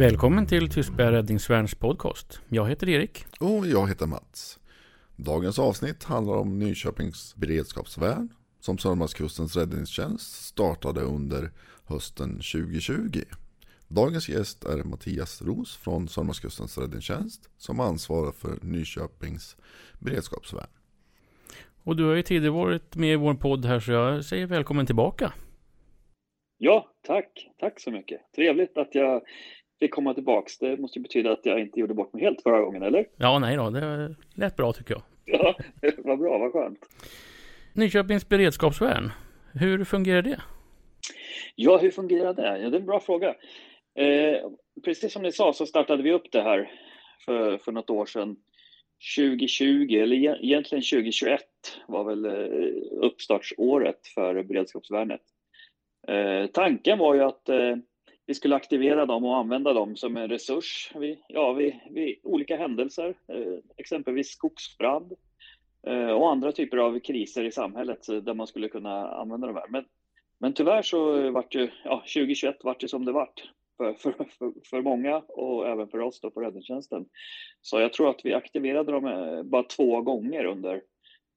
Välkommen till Tystberga Räddningsvärns podcast. Jag heter Erik. Och jag heter Mats. Dagens avsnitt handlar om Nyköpings beredskapsvärn som Sörmlandskustens räddningstjänst startade under hösten 2020. Dagens gäst är Mattias Ros från Sörmlandskustens räddningstjänst som ansvarar för Nyköpings beredskapsvärn. Och du har ju tidigare varit med i vår podd här så jag säger välkommen tillbaka. Ja, tack. Tack så mycket. Trevligt att jag fick komma tillbaks. Det måste ju betyda att jag inte gjorde bort mig helt förra gången, eller? Ja, nej då, det lät bra tycker jag. Ja, vad bra, vad skönt. Nyköpings beredskapsvärn, hur fungerar det? Ja, hur fungerar det? Ja, det är en bra fråga. Eh, precis som ni sa så startade vi upp det här för, för något år sedan. 2020, eller egentligen 2021 var väl eh, uppstartsåret för beredskapsvärnet. Eh, tanken var ju att eh, vi skulle aktivera dem och använda dem som en resurs vid, ja, vid, vid olika händelser, eh, exempelvis skogsbrand eh, och andra typer av kriser i samhället eh, där man skulle kunna använda de här. Men, men tyvärr så vart ju, ja, 2021 vart det som det vart för, för, för, för många och även för oss då på räddningstjänsten. Så jag tror att vi aktiverade dem bara två gånger under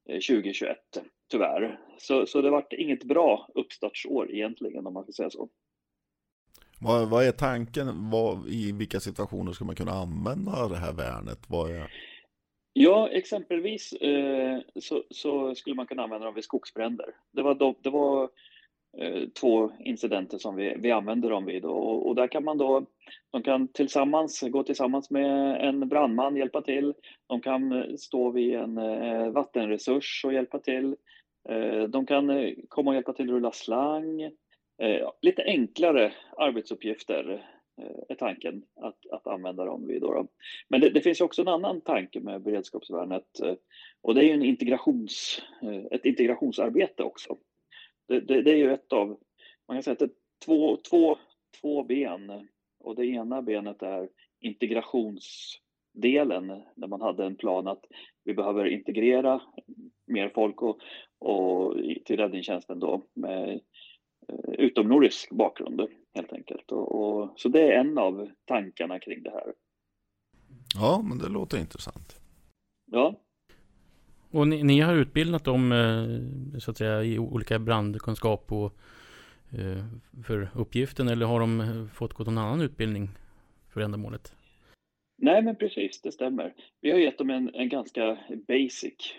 2021, tyvärr. Så, så det vart inget bra uppstartsår egentligen om man får säga så. Vad, vad är tanken? Vad, I vilka situationer ska man kunna använda det här värnet? Vad är... Ja, exempelvis eh, så, så, skulle man kunna använda dem vid skogsbränder. Det var, det var eh, två incidenter som vi, vi använde dem vid och, och, där kan man då, de kan tillsammans gå tillsammans med en brandman, hjälpa till. De kan eh, stå vid en eh, vattenresurs och hjälpa till. Eh, de kan eh, komma och hjälpa till att rulla slang. Eh, lite enklare arbetsuppgifter eh, är tanken att, att använda dem vid. Då. Men det, det, finns också en annan tanke med beredskapsvärnet eh, och det är en integrations, eh, ett integrationsarbete också. Det, det, det, är ju ett av, man kan säga att det är två, två, två ben och det ena benet är integrationsdelen där man hade en plan att vi behöver integrera mer folk och, och till räddningstjänsten då med utomnordisk bakgrund helt enkelt. Och, och, så det är en av tankarna kring det här. Ja, men det låter intressant. Ja. Och ni, ni har utbildat dem eh, så att säga i olika brandkunskap och, eh, för uppgiften eller har de fått gå någon annan utbildning för ändamålet? Nej, men precis, det stämmer. Vi har gett dem en, en ganska basic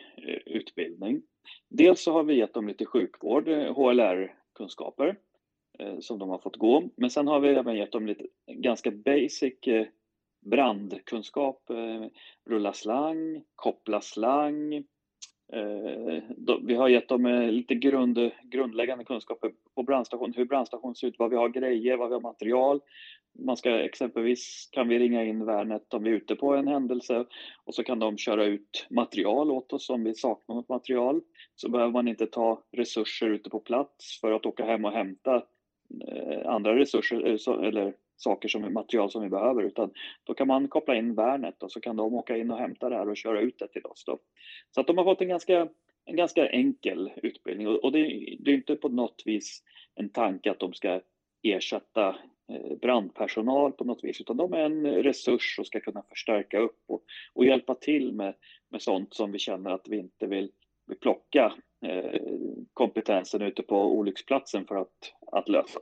utbildning. Dels så har vi gett dem lite sjukvård, HLR kunskaper eh, som de har fått gå. Men sen har vi även gett dem lite ganska basic eh, brandkunskap, eh, rulla slang, koppla slang. Eh, då, vi har gett dem eh, lite grund, grundläggande kunskaper på brandstation, hur brandstation ser ut, vad vi har grejer, vad vi har material. Man ska exempelvis kan vi ringa in värnet om vi är ute på en händelse och så kan de köra ut material åt oss om vi saknar något material. Så behöver man inte ta resurser ute på plats för att åka hem och hämta eh, andra resurser eh, eller saker som material som vi behöver utan då kan man koppla in värnet och så kan de åka in och hämta det här och köra ut det till oss. Då. Så att de har fått en ganska, en ganska enkel utbildning och, och det, det är inte på något vis en tanke att de ska ersätta brandpersonal på något vis, utan de är en resurs och ska kunna förstärka upp och, och hjälpa till med, med sånt som vi känner att vi inte vill, vill plocka eh, kompetensen ute på olycksplatsen för att, att lösa.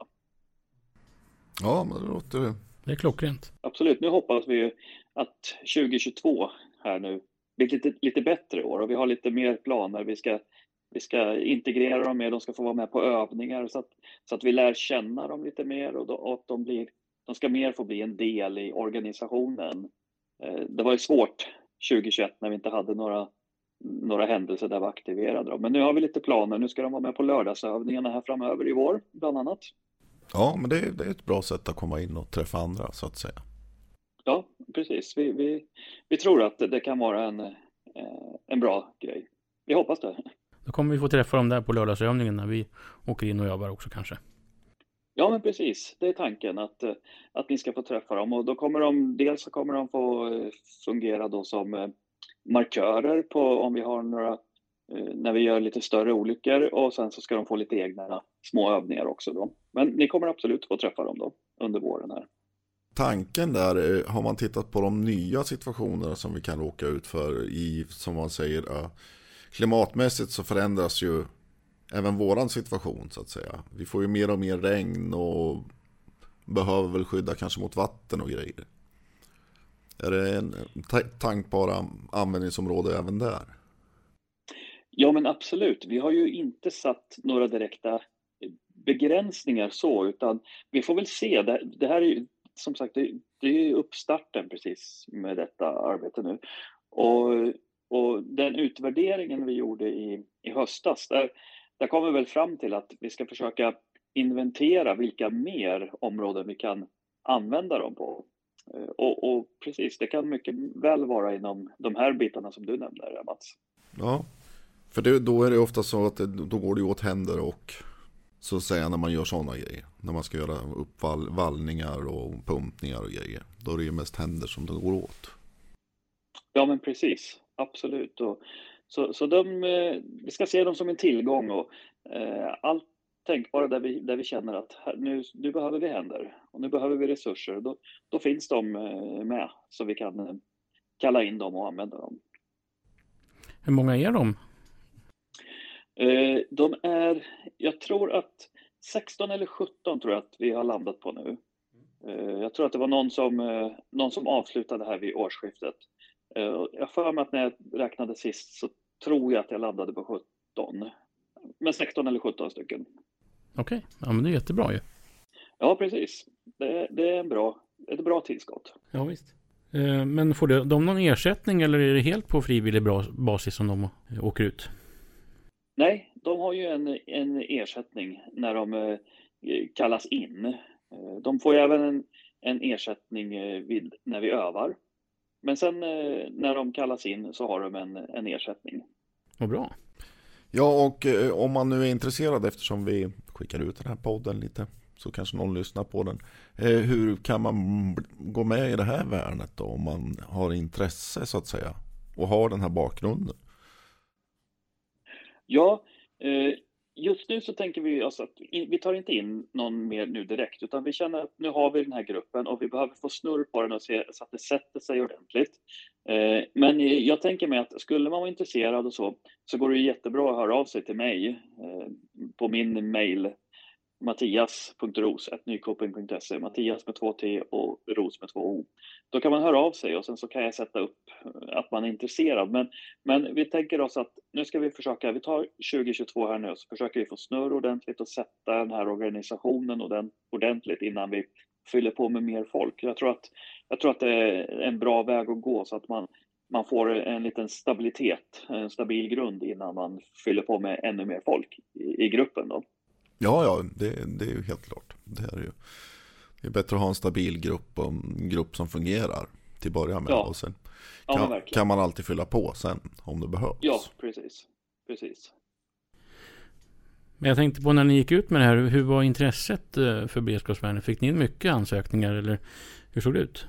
Ja, men det låter... Det är klockrent. Absolut. Nu hoppas vi att 2022 här nu blir lite, lite bättre år och vi har lite mer planer. Vi ska vi ska integrera dem mer, de ska få vara med på övningar så att, så att vi lär känna dem lite mer och, då, och att de, blir, de ska mer få bli en del i organisationen. Eh, det var ju svårt 2021 när vi inte hade några, några händelser där vi aktiverade dem. Men nu har vi lite planer, nu ska de vara med på lördagsövningarna här framöver i vår, bland annat. Ja, men det är, det är ett bra sätt att komma in och träffa andra så att säga. Ja, precis. Vi, vi, vi tror att det kan vara en, eh, en bra grej. Vi hoppas det. Då kommer vi få träffa dem där på lördagsövningen när vi åker in och jobbar också kanske. Ja, men precis. Det är tanken att, eh, att ni ska få träffa dem och då kommer de, dels så kommer de få eh, fungera då som eh, markörer på om vi har några, när vi gör lite större olyckor och sen så ska de få lite egna små övningar också då. Men ni kommer absolut få träffa dem då under våren här. Tanken där, har man tittat på de nya situationerna som vi kan råka ut för i, som man säger, klimatmässigt så förändras ju även våran situation så att säga. Vi får ju mer och mer regn och behöver väl skydda kanske mot vatten och grejer. Är det en tankbara användningsområde även där? Ja men absolut, vi har ju inte satt några direkta begränsningar så utan vi får väl se. Det, det här är ju som sagt det, det är uppstarten precis med detta arbete nu. Och, och den utvärderingen vi gjorde i, i höstas, där, där kom vi väl fram till att vi ska försöka inventera vilka mer områden vi kan använda dem på. Eh, och, och, precis, det kan mycket väl vara inom de här bitarna som du nämnde, Mats. Ja, för det, då är det ofta så att det, då går det åt händer och så att säga när man gör sådana grejer. När man ska göra uppvallningar och pumpningar och grejer. Då är det ju mest händer som det går åt. Ja men precis, absolut. Och, så så de, eh, vi ska se dem som en tillgång och eh, allt tänkbara där vi, där vi känner att nu, nu behöver vi händer och nu behöver vi resurser. Då, då finns de eh, med så vi kan eh, kalla in dem och använda dem. Hur många är de? Eh, de är, jag tror att 16 eller 17 tror jag att vi har landat på nu. Jag tror att det var någon som, någon som avslutade här vid årsskiftet. Jag för mig att när jag räknade sist så tror jag att jag landade på 17. Men 16 eller 17 stycken. Okej, okay. ja men det är jättebra ju. Ja, precis. Det, det är en bra, ett bra tillskott. Ja, visst. Eh, men får de någon ersättning eller är det helt på frivillig basis som de åker ut? Nej, de har ju en, en ersättning när de eh, kallas in. Eh, de får ju även en, en ersättning vid, när vi övar. Men sen när de kallas in så har de en, en ersättning. Vad bra. Ja, och eh, om man nu är intresserad eftersom vi skickar ut den här podden lite så kanske någon lyssnar på den. Eh, hur kan man gå med i det här värnet då om man har intresse så att säga och har den här bakgrunden? Ja, eh, just nu så tänker vi oss alltså att vi tar inte in någon mer nu direkt, utan vi känner att nu har vi den här gruppen och vi behöver få snurr på den och se så att det sätter sig ordentligt. Eh, men jag tänker mig att skulle man vara intresserad och så, så går det jättebra att höra av sig till mig eh, på min mail mattias.ros.nykoping.se, Mattias med två T och Ros med två O. Då kan man höra av sig och sen så kan jag sätta upp eh, att man är intresserad. Men, men vi tänker oss att nu ska vi försöka, vi tar 2022 här nu, så försöker vi få snurr ordentligt och sätta den här organisationen ordentligt innan vi fyller på med mer folk. Jag tror att, jag tror att det är en bra väg att gå så att man, man får en liten stabilitet, en stabil grund innan man fyller på med ännu mer folk i, i gruppen. Då. Ja, ja, det, det är ju helt klart. Det är ju det är bättre att ha en stabil grupp och en grupp som fungerar till att börja med. Ja. Och sen kan, ja, kan, man alltid fylla på sen om det behövs. Ja, precis. precis. Men jag tänkte på när ni gick ut med det här, hur var intresset eh, för beredskapsvärnet? Fick ni in mycket ansökningar eller hur såg det ut?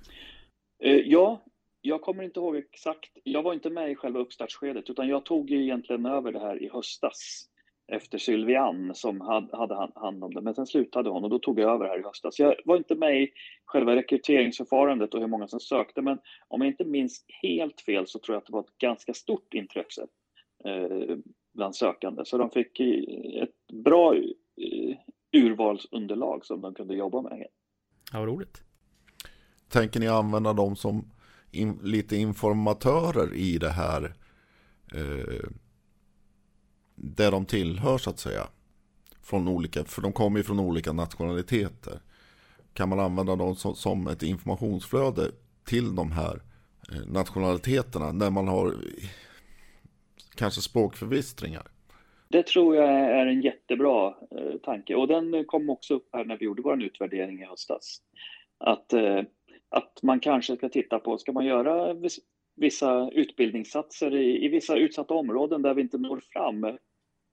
Eh, ja, jag kommer inte ihåg exakt. Jag var inte med i själva uppstartsskedet utan jag tog egentligen över det här i höstas efter Sylvian som hade hand om det. Men sen slutade hon och då tog jag över här i höstas. Jag var inte med i själva rekryteringsförfarandet och hur många som sökte, men om jag inte minns helt fel så tror jag att det var ett ganska stort intresse eh, bland sökande. Så de fick ett bra eh, urvalsunderlag som de kunde jobba med. Ja, vad roligt. Tänker ni använda dem som in, lite informatörer i det här eh, där de tillhör så att säga. Från olika, för de kommer ju från olika nationaliteter. Kan man använda dem som, som ett informationsflöde till de här eh, nationaliteterna när man har kanske språkförvistringar? Det tror jag är en jättebra eh, tanke och den kom också upp här när vi gjorde vår utvärdering i höstas. Att, eh, att man kanske ska titta på, ska man göra vissa utbildningssatser i, i vissa utsatta områden där vi inte når fram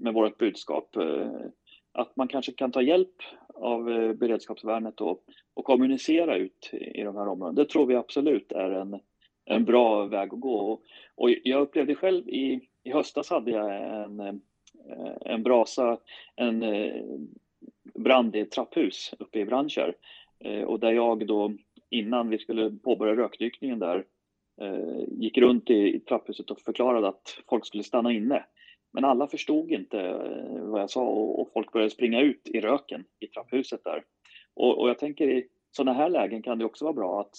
med, vårt budskap. Eh, att man kanske kan ta hjälp av eh, beredskapsvärnet och, och kommunicera ut i de här områdena. Det tror vi absolut är en, en bra väg att gå. Och, och jag upplevde själv i, i höstas hade jag en, eh, en brasa, en brand i ett trapphus uppe i Brandkärr och där jag då innan vi skulle påbörja rökdykningen där gick runt i, i trapphuset och förklarade att folk skulle stanna inne. Men alla förstod inte eh, vad jag sa och, folk började springa ut i röken i trapphuset där. Och, och jag tänker i sådana här lägen kan det också vara bra att,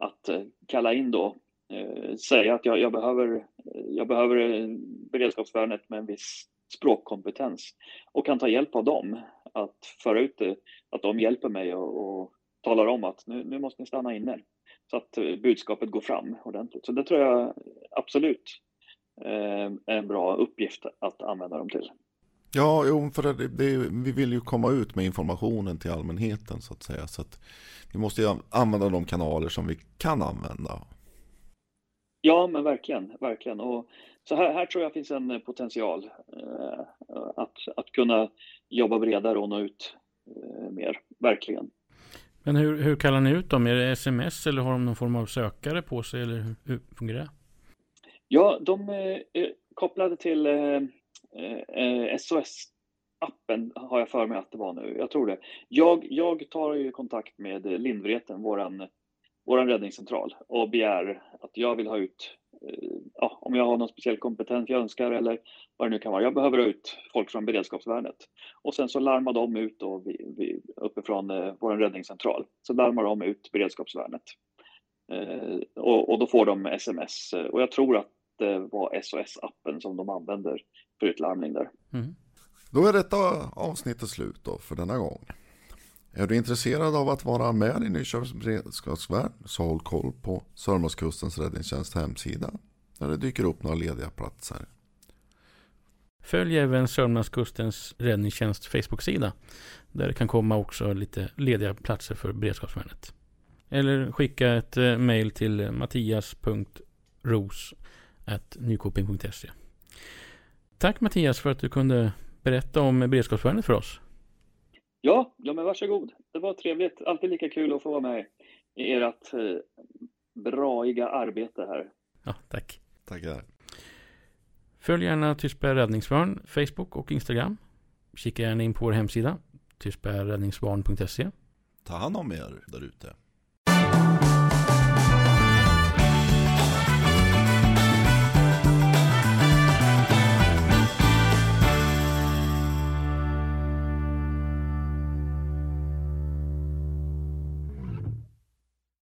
att eh, kalla in då, eh, säga att jag, jag, behöver, eh, jag behöver beredskapsvärnet med en viss språkkompetens och kan ta hjälp av dem att föra ut det, att de hjälper mig och, och talar om att nu, nu måste ni stanna inne så att budskapet går fram ordentligt. Så det tror jag absolut en bra uppgift att använda dem till. Ja, jo, för det, det, vi vill ju komma ut med informationen till allmänheten så att säga. Så att vi måste ju använda de kanaler som vi kan använda. Ja, men verkligen, verkligen. Och så här, här tror jag finns en potential eh, att, att kunna jobba bredare och nå ut eh, mer, verkligen. Men hur, hur kallar ni ut dem? Är det sms eller har de någon form av sökare på sig eller hur, hur fungerar det? Ja, de är kopplade till eh, SOS-appen har jag för mig att det var nu. Jag tror det. Jag, jag tar ju kontakt med Lindvreten, våran, våran räddningscentral och begär att jag vill ha ut, eh, ja, om jag har någon speciell kompetens jag önskar eller vad det nu kan vara. Jag behöver ha ut folk från beredskapsvärnet. Och sen så larmar de ut då vi, vi, uppifrån eh, vår räddningscentral. Så larmar de ut beredskapsvärnet. Eh, och, och, då får de sms. Och jag tror att det var SOS-appen som de använder för utlarmning där. Mm. Då är detta avsnittet slut då för denna gång. Är du intresserad av att vara med i Nyköpings beredskapsvärn så håll koll på Sörmlandskustens räddningstjänst hemsida där det dyker upp några lediga platser. Följ även Sörmlandskustens räddningstjänst Facebook-sida där det kan komma också lite lediga platser för beredskapsvärnet. Eller skicka ett eh, mail till mattias.ros nykoping.se. Tack Mattias för att du kunde berätta om beredskapsvärnet för oss. Ja, ja men varsågod. Det var trevligt. Alltid lika kul att få vara med i ert eh, braiga arbete här. Ja, tack. Tackar. Följ gärna Tystberg Räddningsvärn, Facebook och Instagram. Kika gärna in på vår hemsida, tystbergräddningsvarn.se. Ta hand om er där ute.